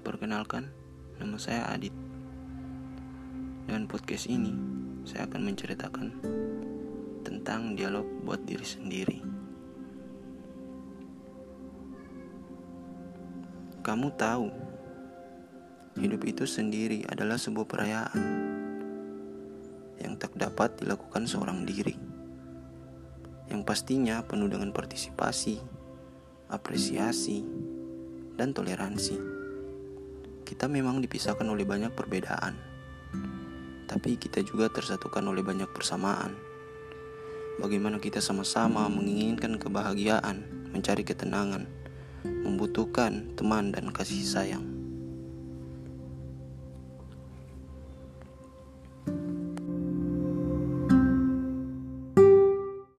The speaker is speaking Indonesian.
Perkenalkan, nama saya Adit. Dengan podcast ini, saya akan menceritakan tentang dialog buat diri sendiri. Kamu tahu, hidup itu sendiri adalah sebuah perayaan yang tak dapat dilakukan seorang diri. Yang pastinya penuh dengan partisipasi, apresiasi, dan toleransi kita memang dipisahkan oleh banyak perbedaan, tapi kita juga tersatukan oleh banyak persamaan. Bagaimana kita sama-sama menginginkan kebahagiaan, mencari ketenangan, membutuhkan teman dan kasih sayang.